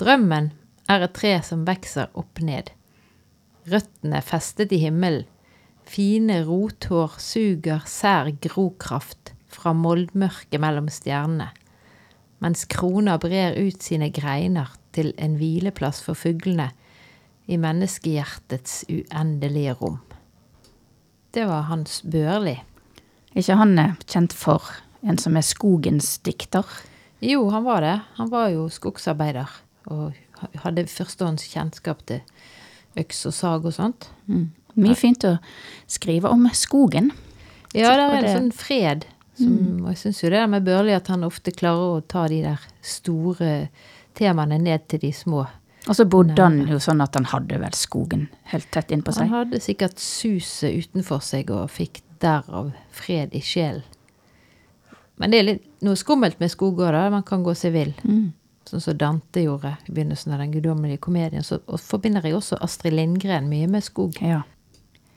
Drømmen er et tre som vokser opp ned. Røttene festet i himmelen. Fine rothår suger sær grokraft fra moldmørket mellom stjernene, mens krona brer ut sine greiner til en hvileplass for fuglene i menneskehjertets uendelige rom. Det var Hans Børli. Ikke han er kjent for en som er skogens dikter? Jo, han var det. Han var jo skogsarbeider og hadde førstehånds kjennskap til øks og sag og sånt. Mm. Mye fint å skrive om skogen. Ja, det er en det- sånn fred. Som, Og jeg syns jo det er med Børli at han ofte klarer å ta de der store temaene ned til de små. Og så bodde han jo sånn at han hadde vel skogen helt tett innpå Han seg. hadde sikkert suset utenfor seg og fikk derav fred i sjelen. Men det er litt noe skummelt med skog òg, da. Man kan gå seg vill. Mm. Sånn som Dante gjorde i begynnelsen av den guddommelige komedien. Så og forbinder jeg også Astrid Lindgren mye med skog. Ja.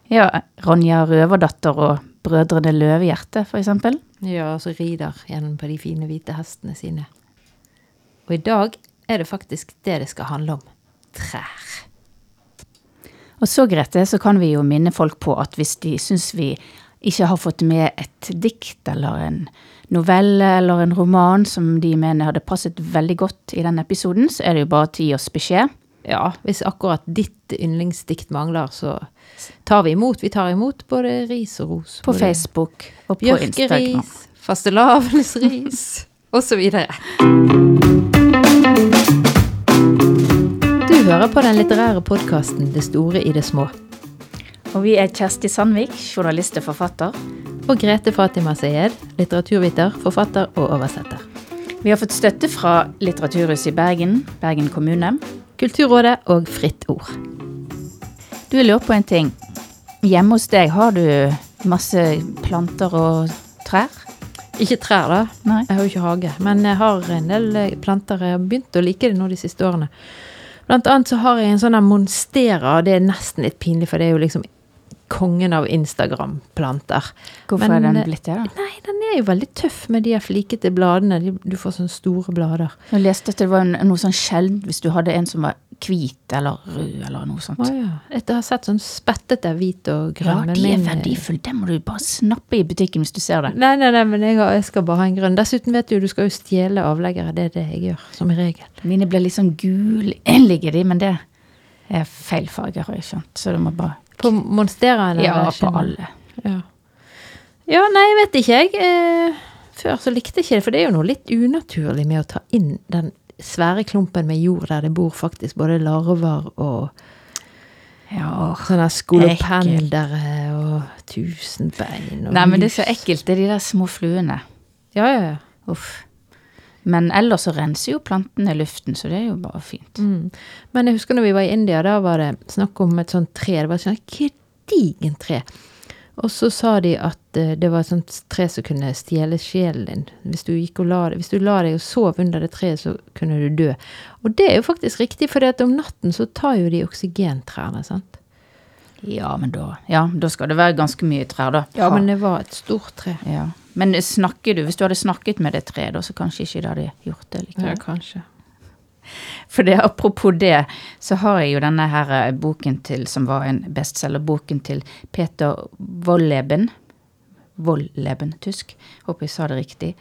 ja, Ronja Røverdatter og Brødrene Løvehjerte, eksempel. Ja, som rider gjennom på de fine hvite hestene sine. Og i dag er det faktisk det det skal handle om. Trær. Og så, Grete, så kan vi jo minne folk på at hvis de syns vi ikke har fått med et dikt eller en novelle eller en roman som de mener hadde passet veldig godt i den episoden, så er det jo bare å gi oss beskjed. Ja, hvis akkurat ditt yndlingsdikt mangler, så tar vi imot. Vi tar imot både ris og ros. På Facebook og på Instagram. Bjørkeris, fastelavnsris osv. Du hører på den litterære podkasten Det store i det små. Og vi er Kjersti Sandvik, journalist og forfatter. Og Grete Fatima Sayed, litteraturviter, forfatter og oversetter. Vi har fått støtte fra Litteraturhuset i Bergen, Bergen kommune. Kulturrådet og Fritt Ord. Du lurer på en ting. Hjemme hos deg har du masse planter og trær? Ikke trær, da. Nei. Jeg har jo ikke hage. Men jeg har en del eh, planter. Jeg har begynt å like det nå de siste årene. Blant annet så har jeg en sånn monstera, og det er nesten litt pinlig, for det er jo liksom kongen av Instagram-planter. Hvorfor Men, er den eh, blitt det, da? Nei, den er jo veldig tøff med de flikete bladene. De- Du får sånne store blader. Jeg leste at det var en- noe sånn sjeldent hvis du hadde en som var hvit eller rød eller noe sånt. Å ja. Jeg har sett sånn spettete hvit og grønn. Ja, de er verdifulle. Det må du bare snappe i butikken hvis du ser det. Nei, nei, nei, men jeg, har, jeg skal bare ha en grønn. Dessuten vet du, du skal jo stjele avleggere. Det er det jeg gjør, som regel. Mine blir litt sånn gullige, de, men det er feil farge, har jeg skjønt. Så du må bare På monsteraen? Ja, på alle. Ja. ja, nei, jeg vet ikke, jeg. Eh, før så likte jeg ikke det, for det er jo noe litt unaturlig med å ta inn den svære klumpen med jord der det bor faktisk både larver og Ja, sånne skolopendere og tusenbein. Og Nei, men det er så ekkelt, det er de der små fluene. Ja, ja, ja. Uff. Men ellers så renser jo plantene luften, så det er jo bare fint. Mm. Men jeg husker når vi var i India, da var det snakk om et sånt tre. Det var et sånt gedigent tre. Og så sa de at eh, det var et sånt tre som kunne stjele sjelen din. Hvis du, gikk og la, hvis du la deg og sov under det treet, så kunne du dø. Og det er jo faktisk riktig, for om natten så tar jo de oksygentrærne, sant. Ja, men da, ja, da skal det være ganske mye trær, da. Ja, men det var et stort tre. Ja. Men snakker du, hvis du hadde snakket med det treet, så kanskje ikke det hadde gjort det likevel. kanskje. For det, apropos det, så har jeg jo denne her eh, boken til, som var en bestselger, boken til Peter Wolleben. Wolleben, tysk. Håper jeg sa det riktig.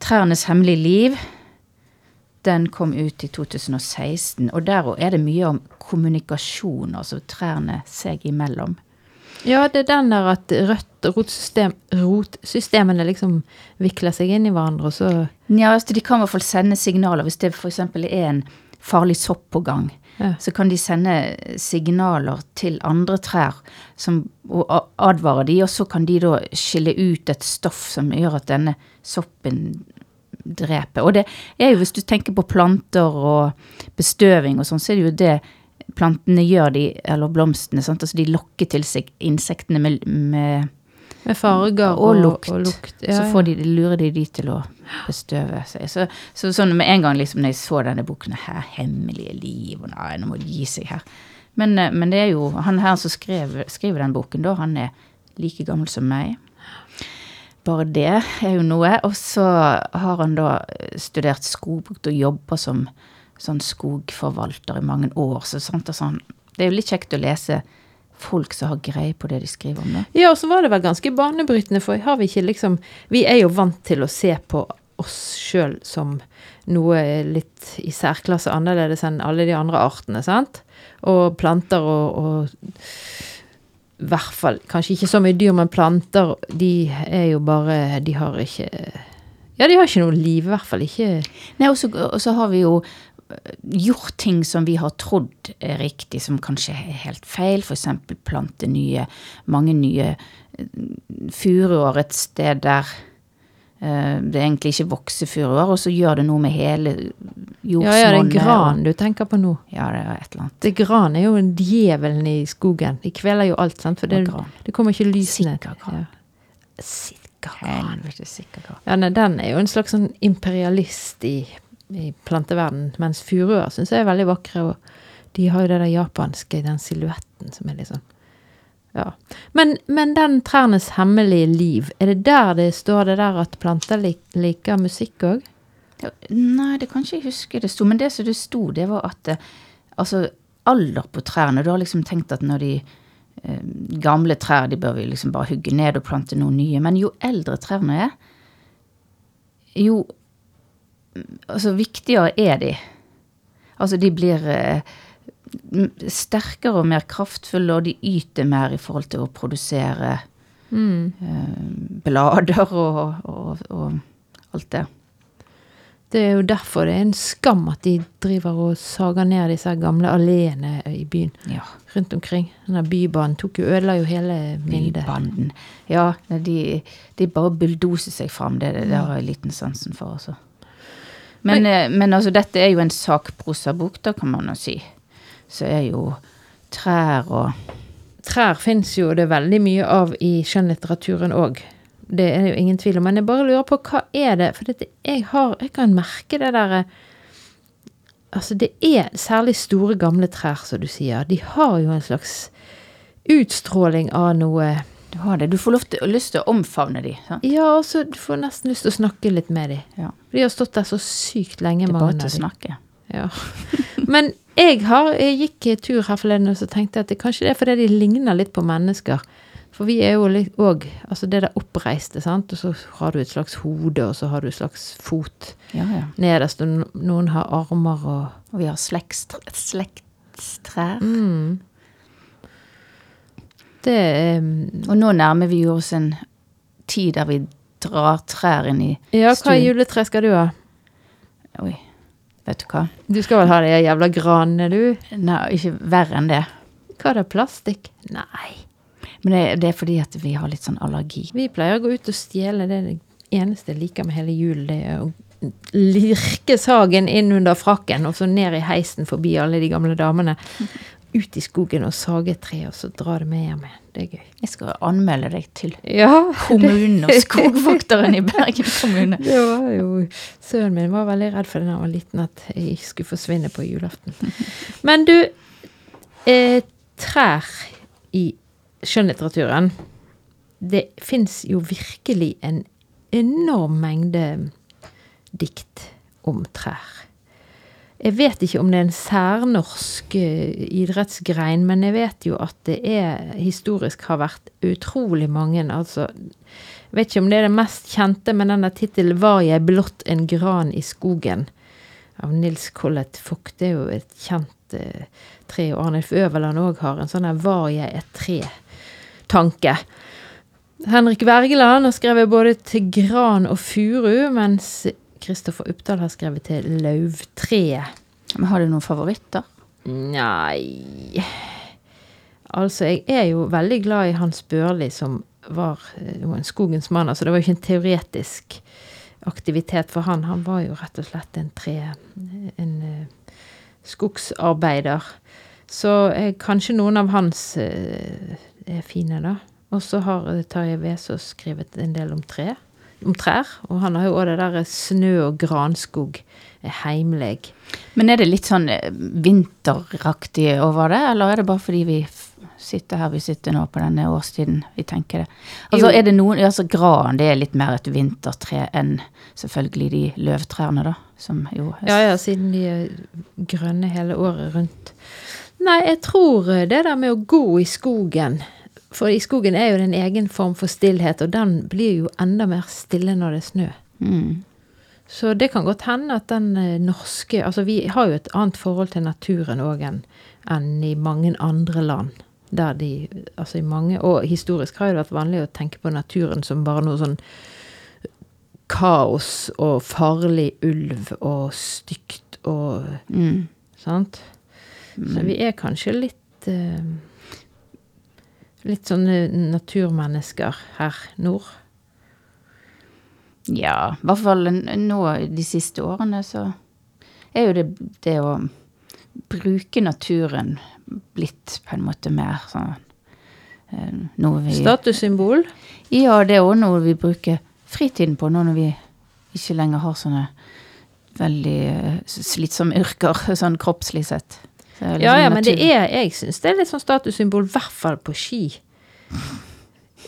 'Trærnes hemmelige liv'. Den kom ut i 2016, og der òg er det mye om kommunikasjon, altså trærne seg imellom. Ja, det er den der at rødt rotsystem, rotsystemene liksom vikler seg inn i hverandre, og så Ja, altså De kan i hvert fall sende signaler hvis det f.eks. er en farlig sopp på gang. Ja. Så kan de sende signaler til andre trær som, og advare de, og så kan de da skille ut et stoff som gjør at denne soppen dreper. Og det er jo, hvis du tenker på planter og bestøving og sånn, så er det jo det plantene gjør, de, eller blomstene. Sant? Altså de lokker til seg insektene med, med med farger og, lukt. Og lukt. så får de, lurer de de til å bestøve seg. Så, så sånn med en gang liksom når jeg så denne boken Her, hemmelige liv, og nei, nå må de gi seg her. Men, eh, men det er jo han her som skrev, skriver den boken, da, han er like gammel som meg. Bare det er jo noe. Og så har han da studert skogbruk og jobber som sånn skogforvalter i mange år. Så sant, og sånn. Det er jo litt kjekt å lese folk som har greie på det de skriver om. det. Ja, og så var det vel ganske banebrytende, for har vi ikke liksom Vi er jo vant til å se på oss sjøl som noe litt i særklasse annerledes enn alle de andre artene, sant? Og planter og, og i hvert fall Kanskje ikke så mye dyr, men planter, de er jo bare De har ikke Ja, de har ikke noe liv, i hvert fall ikke Nei, og så, har vi jo gjort ting som vi har trodd er riktig, som kanskje er helt feil. F.eks. plante nye, mange nye eh, furuår et sted der eh, det egentlig ikke vokser furuår, og så gjør det noe med hele Ja, ja, det er jordsmonnet. gran du tenker på nå. Ja, det er et eller annet. Det gran er jo en djevelen i skogen. De kveler jo alt, sant? For det, det kommer ikke lys ned. Sikker gran. Ja. Sikker gran. Helvete sikker gran. Ja, nei, den er jo en slags sånn imperialist i, i planteverden, mens furuer syns jeg er veldig vakre, og de har jo det der japanske, den silhuetten som er sånn Ja. Men, men den trærnes hemmelige liv, er det der det står det der at planter lik, liker musikk òg? Nei, det kan ikke jeg huske det sto. Men det som det sto, det var at eh, altså, alder på trærne Du har liksom tenkt at når de eh, gamle trær, de bør vi liksom bare hugge ned og plante noen nye. Men jo eldre trærne er, jo altså, viktigere er de. Altså, de blir eh, sterkere og mer kraftfulle, og de yter mer i forhold til å produsere eh, blader og, og, og alt det. Det er jo derfor det er en skam at de driver og sager ned disse gamle alleene i byen Ja. rundt omkring. Denne bybanen tok jo, ødela jo hele bildet. Bybanden. Ja, de, de bare bulldoser seg fram. Det, det har jeg liten sansen for, altså. Men, eh, men altså, dette er jo en sakprosabok, da, kan man jo si. Så er jo trær og Trær fins jo det veldig mye av i skjønnlitteraturen òg. Det er det jo ingen tvil om. Men jeg bare lurer på hva er det For dette, jeg, har, jeg kan merke det derre Altså, det er særlig store, gamle trær, som du sier. De har jo en slags utstråling av noe Du har det. Du får lov til, lyst til å omfavne de. Sant? Ja, altså, du får nesten lyst til å snakke litt med dem. Ja. De har stått der så sykt lenge, Det er bare til å snakke. Ja. Men jeg, har, jeg gikk tur her forleden og så tenkte jeg at det, kanskje det er fordi de ligner litt på mennesker. For vi er jo òg Altså det der oppreiste, sant. Og så har du et slags hode, og så har du et slags fot Ja, ja. nederst, og noen har armer og Og vi har slekts- slektstrær. mm. Det er Og nå nærmer vi oss en tid der vi drar trær inn i Ja, hva stuen. juletre skal du ha? Oi, vet du hva? Du skal vel ha de jævla granene, du? Nei, ikke verre enn det. Hva er det, plastikk? Nei. Men det, det er fordi at vi har litt sånn allergi. Vi pleier å gå ut og stjele. Det er det eneste jeg liker med hele julen. Det er å lirke sagen inn under frakken, og så ned i heisen forbi alle de gamle damene. Ut i skogen og sage et tre, og så dra det med hjem igjen. Det er gøy. Jeg skal anmelde deg til Ja, kommunen og skogvokteren i Bergen kommune. det var jo Sønnen min var veldig redd for det da han var liten, at jeg skulle forsvinne på julaften. Men du, eh, trær i skjønnlitteraturen Det fins jo virkelig en enorm mengde dikt om trær. Jeg vet ikke om det er en særnorsk eh, idrettsgrein, men jeg vet jo at det er historisk har vært utrolig mange. Altså, jeg vet ikke om det er det mest kjente, men denne tittelen 'Var jeg blott en gran i skogen' av Nils Collett Vogt. Det er jo et kjent eh, tre, og Arnulf Øverland òg har en sånn 'Var jeg et tre'-tanke. Henrik Wergeland har skrevet både til gran og furu, mens Kristoffer Uppdal har skrevet til Lauvtreet. Men har du noen favoritter? Nei Altså, jeg er jo veldig glad i Hans Børli, som var eh, en skogens mann. Altså, det var jo ikke en teoretisk aktivitet for han. Han var jo rett og slett en tre... En uh, skogsarbeider. Så eh, kanskje noen av hans uh, er fine, da. Og så har Tarjei Vesaas skrevet en del om tre. Om trær. Og han har jo òg det der snø og granskog. er Heimleg. Men er det litt sånn eh, vinteraktig over det, eller er det bare fordi vi sitter her vi sitter nå på denne årstiden vi tenker det? Altså Jo. er det noen, altså gran det er litt mer et vintertre enn selvfølgelig de løvtrærne da, som jo Ja, ja, siden de er grønne hele året rundt. Nei, jeg tror eh, det der med å gå i skogen For i skogen er jo det en egen form for stillhet, og den blir jo enda mer stille når det er snø. Mm. Så det kan godt hende at den eh, norske Altså vi har jo et annet forhold til naturen òg enn enn i mange andre land. Der de Altså i mange Og historisk har det vært vanlig å tenke på naturen som bare noe sånn kaos og farlig ulv og stygt og Mm. Sant? Så vi er kanskje litt eh, Litt sånne naturmennesker her nord. Ja, i hvert fall nå de siste årene så er jo det, det å bruke naturen blitt på en måte mer sånn eh, Noe vi Statussymbol. Ja, det er òg noe vi bruker fritiden på nå når vi ikke lenger har sånne veldig eh, slitsomme yrker, sånn kroppslig sett. Er Ja, liksom ja, men det er, jeg syns det er litt sånn statussymbol, i hvert fall på ski.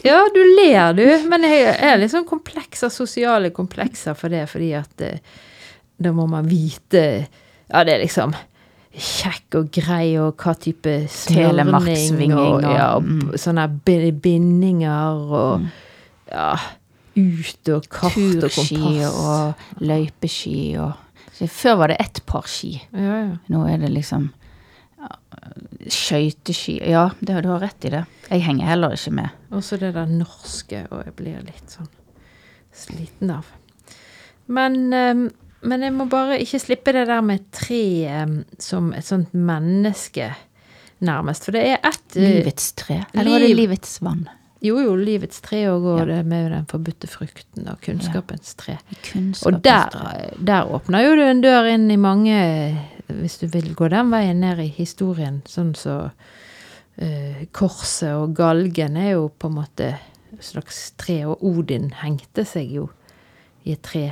Ja, du ler, du, men jeg er litt sånn komplekser, sosiale komplekser for det, fordi at eh, da må man vite Ja, det er liksom kjekk og grei, og hva type Telemarksvinging og, og- ja, og mm. sånne bindinger og ja, ut og kart og Turski kompass. og løypeski og Før var det ett par ski. ja, ja. Nå er det liksom skøyteski Ja, det, du har rett i det. Jeg henger heller ikke med. Og så det der norske, og jeg blir litt sånn sliten av. Men, ehm, men jeg må bare ikke slippe det der med tre ehm, som et sånt menneske, nærmest. For det er ett eh, Livets tre. Eller var det livets vann? Jo, jo, livets tre òg, og Ja. det med den forbudte frukten og kunnskapens tre. Kunnskapens Og der, der åpner jo du en dør inn i mange Hvis du vil gå den veien ned i historien, sånn så eh, Korset og galgen er jo på en måte et slags tre, og Odin hengte seg jo i et tre.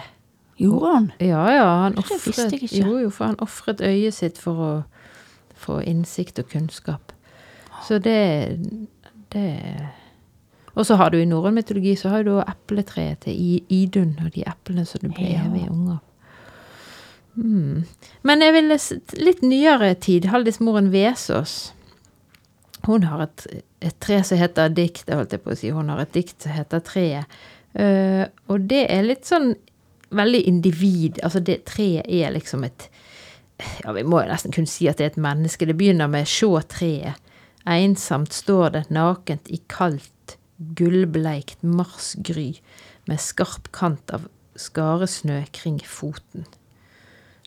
Gjorde han? Ja, ja, han ikke. Jo, jo, for han ofret øyet sitt for å få innsikt og kunnskap. Så det det Og så har du i norrøn mytologi så har du epletreet til Idun, og de eplene som du ble Ja. evige unger. Mm. Men jeg vil litt nyere tid. Haldis Moren Vesaas. Hun har et, et tre som heter dikt, jeg holdt jeg på å si. Hun har et dikt som heter Treet. Uh, og det er litt sånn veldig individ. Altså det treet er liksom et Ja, vi må jo nesten kunne si at det er et menneske. Det begynner med sjå treet. Ensomt står det nakent i kaldt, gullbleikt marsgry med skarp kant av skaresnø kring foten.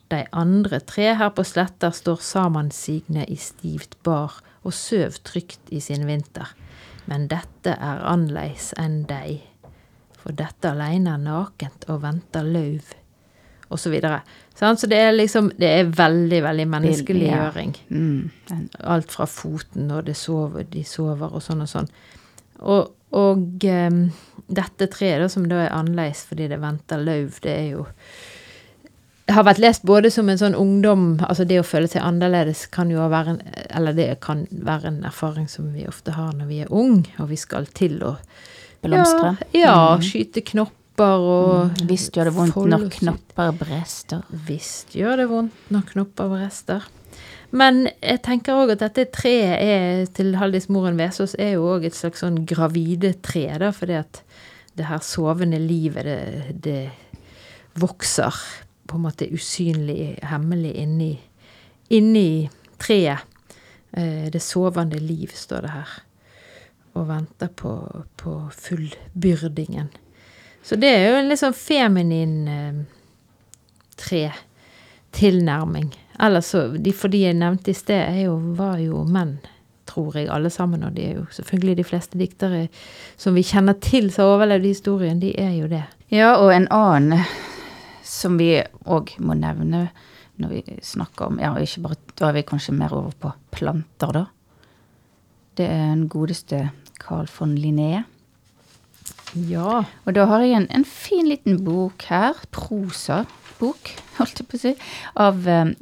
De andre tre her på sletta står samansigne i stivt bar og søv trygt i sin vinter. Men dette er annerledes enn dei, for dette aleine er nakent og venter løv. Og så videre. Så det er liksom Det er veldig, veldig menneskeliggjøring. Mm. Alt fra foten og det sover, de sover og sånn og sånn. Og, og um, dette treet, da, som da er annerledes fordi det venter løv, det er jo har vært lest både som en sånn ungdom Altså det å føle seg annerledes kan jo være en Eller det kan være en erfaring som vi ofte har når vi er ung, og vi skal til å Blomstre. Ja, ja Mm. skyte knopper og Hvis Visst gjør det vondt når knopper brester. Visst gjør det vondt når knopper brester. Men jeg tenker òg at dette treet er, til Haldis Moren Vesaas er jo òg et slags sånn gravide tre, da, fordi at det her sovende livet, det, det vokser på en måte usynlig, hemmelig inni, inni treet. Eh, Det sovende liv, står det her. Og venter på, på fullbyrdingen. Så det er jo en litt sånn feminin eh, tre-tilnærming. Ellers de, For de jeg nevnte i sted, jo, var jo menn, tror jeg, alle sammen. Og de er jo selvfølgelig de fleste diktere som vi kjenner til som har overlevd historien, de er jo det. Ja, og en annen som vi òg må nevne når vi snakker om Ja, ikke bare Da er vi kanskje mer over på planter, da. Det er den godeste Carl von Linné. Ja. Og da har jeg en, en fin liten bok her, prosabok, holdt jeg på å si, av um,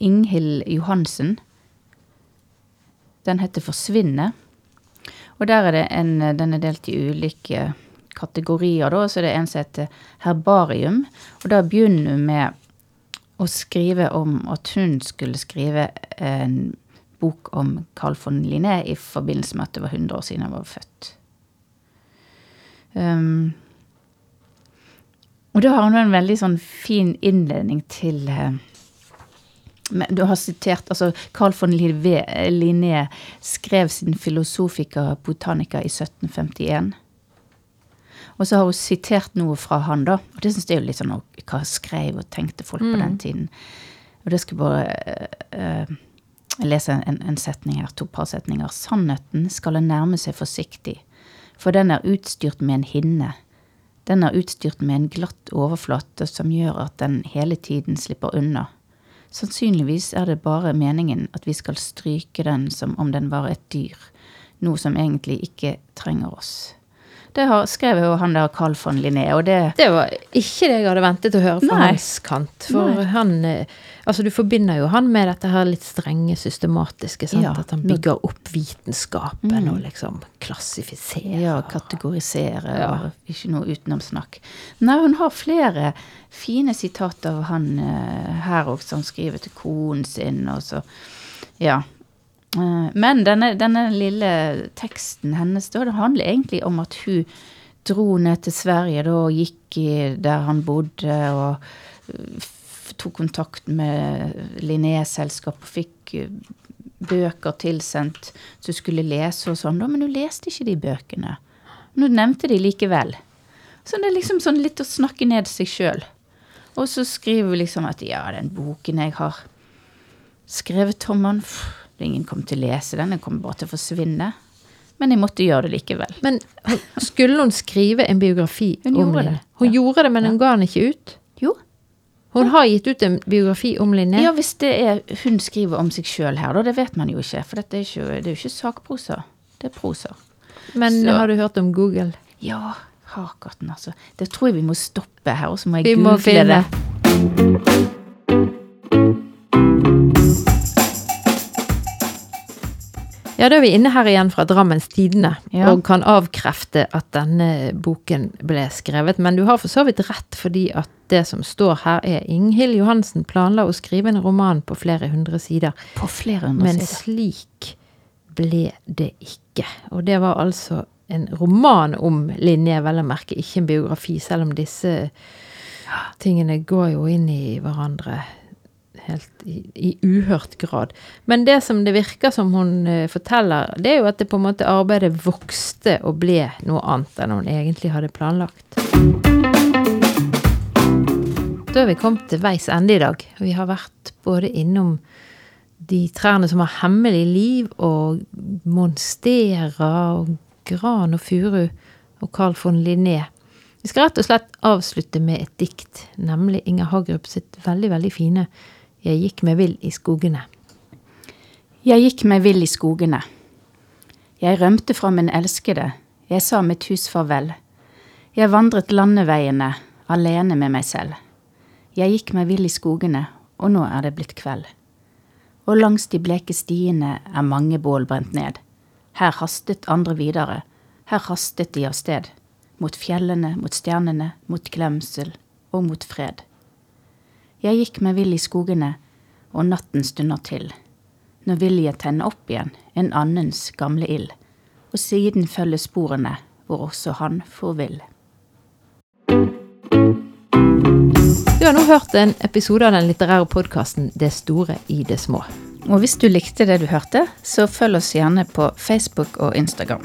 Inghild Johansen. Den heter 'Forsvinne'. Og der er det en Den er delt i ulike kategorier, da. Så det er en som heter herbarium. Og da begynner hun med å skrive om at hun skulle skrive en bok om Carl von Linné i forbindelse med at det var 100 år siden han var født. Um, og da har hun en veldig sånn fin innledning til uh, Du har sitert altså Carl von Linné skrev sin Philosophica Botanica i 1751. Og så har hun sitert noe fra han, da. Og det syns jeg er litt sånn Hva skrev og tenkte folk på den tiden? Og det skal bare uh, lese en, en, setning her, to par setninger. Sannheten skal en nærme seg forsiktig, for den er utstyrt med en hinne. Den er utstyrt med en glatt overflate som gjør at den hele tiden slipper unna. Sannsynligvis er det bare meningen at vi skal stryke den som om den var et dyr, noe som egentlig ikke trenger oss. Det har, skrev jo han der Carl von Linné, og det Det var ikke det jeg hadde ventet å høre fra Nei. hans kant. For Nei. han eh, Altså, du forbinder jo han med dette her litt strenge, systematiske, sant? Ja, at han bygger opp vitenskapen mm. og liksom klassifiserer. Ja, kategorisere, ja. og ikke noe utenomsnakk. Nei, hun har flere fine sitater av han uh, her også, som skriver til konen sin, og så Ja. Eh, men denne, denne, lille teksten hennes da, det handler egentlig om at hun dro ned til Sverige da, og gikk i der han bodde, og tok kontakt med Linné-selskap og fikk eh, bøker tilsendt som skulle lese og sånn, da, men hun leste ikke de bøkene. Men hun nevnte de likevel. Så det er liksom sånn litt å snakke ned seg sjøl. Og så skriver hun liksom at ja, den boken jeg har skrevet om han, Ingen kom til å lese den, den kom bare til å forsvinne. Men jeg måtte gjøre det likevel. Men skulle hun skrive en biografi hun om Linné? Hun ja. gjorde det, men hun ga den ikke ut? Jo. Hun har gitt ut en biografi om Linné? Ja, hvis det er hun skriver om seg sjøl her, da. Det vet man jo ikke. For dette er, ikke, det er jo ikke sakprosa. Det er prosa. Men Så. har du hørt om Google? Ja, Hakaten, altså. Det tror jeg vi må stoppe her, og så må jeg vi google må det. Ja, da er vi inne her igjen fra Drammens Tidende ja. og kan avkrefte at denne boken ble skrevet. Men du har for så vidt rett, fordi at det som står her er Inghild Johansen planla å skrive en roman på flere hundre sider. På flere hundre men sider. Men slik ble det ikke. Og det var altså en roman om Linje, vel å merke, ikke en biografi, selv om disse tingene går jo inn i hverandre helt i, i, uhørt grad. Men det som det virker som hun uh, forteller, det er jo at det på en måte arbeidet vokste og ble noe annet enn hun egentlig hadde planlagt. Da er vi kommet til veis ende i dag. Vi har vært både innom de trærne som har hemmelig liv, og monstera og gran og furu og Carl von Linné. Vi skal rett og slett avslutte med et dikt, nemlig Inger Hagerup sitt veldig, veldig fine jeg gikk meg vill i skogene. Jeg gikk meg vill i skogene. Jeg rømte fra min elskede, jeg sa mitt hus farvel. Jeg vandret landeveiene, alene med meg selv. Jeg gikk meg vill i skogene, og nå er det blitt kveld. Og langs de bleke stiene er mange bål brent ned. Her hastet andre videre, her hastet de av sted. Mot fjellene, mot stjernene, mot glemsel og mot fred. Jeg gikk meg vill i skogene, og natten stunder til. Nå vil jeg tenne opp igjen en annens gamle ild, og siden følge sporene hvor også han får vill. Du har nå hørt en episode av den litterære podkasten Det store i det små. Og hvis du likte det du hørte, så følg oss gjerne på Facebook og Instagram.